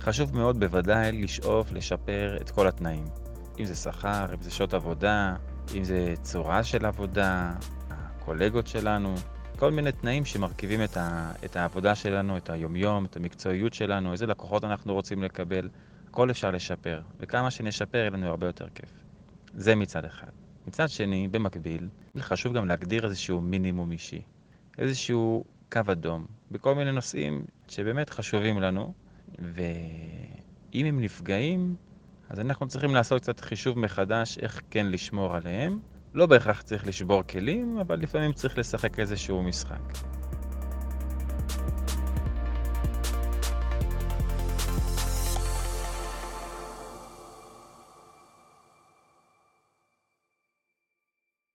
חשוב מאוד בוודאי לשאוף לשפר את כל התנאים. אם זה שכר, אם זה שעות עבודה, אם זה צורה של עבודה, הקולגות שלנו, כל מיני תנאים שמרכיבים את, ה, את העבודה שלנו, את היומיום, את המקצועיות שלנו, איזה לקוחות אנחנו רוצים לקבל, הכל אפשר לשפר, וכמה שנשפר יהיה לנו הרבה יותר כיף. זה מצד אחד. מצד שני, במקביל, חשוב גם להגדיר איזשהו מינימום אישי, איזשהו קו אדום, בכל מיני נושאים שבאמת חשובים לנו, ואם הם נפגעים, אז אנחנו צריכים לעשות קצת חישוב מחדש איך כן לשמור עליהם. לא בהכרח צריך לשבור כלים, אבל לפעמים צריך לשחק איזשהו משחק.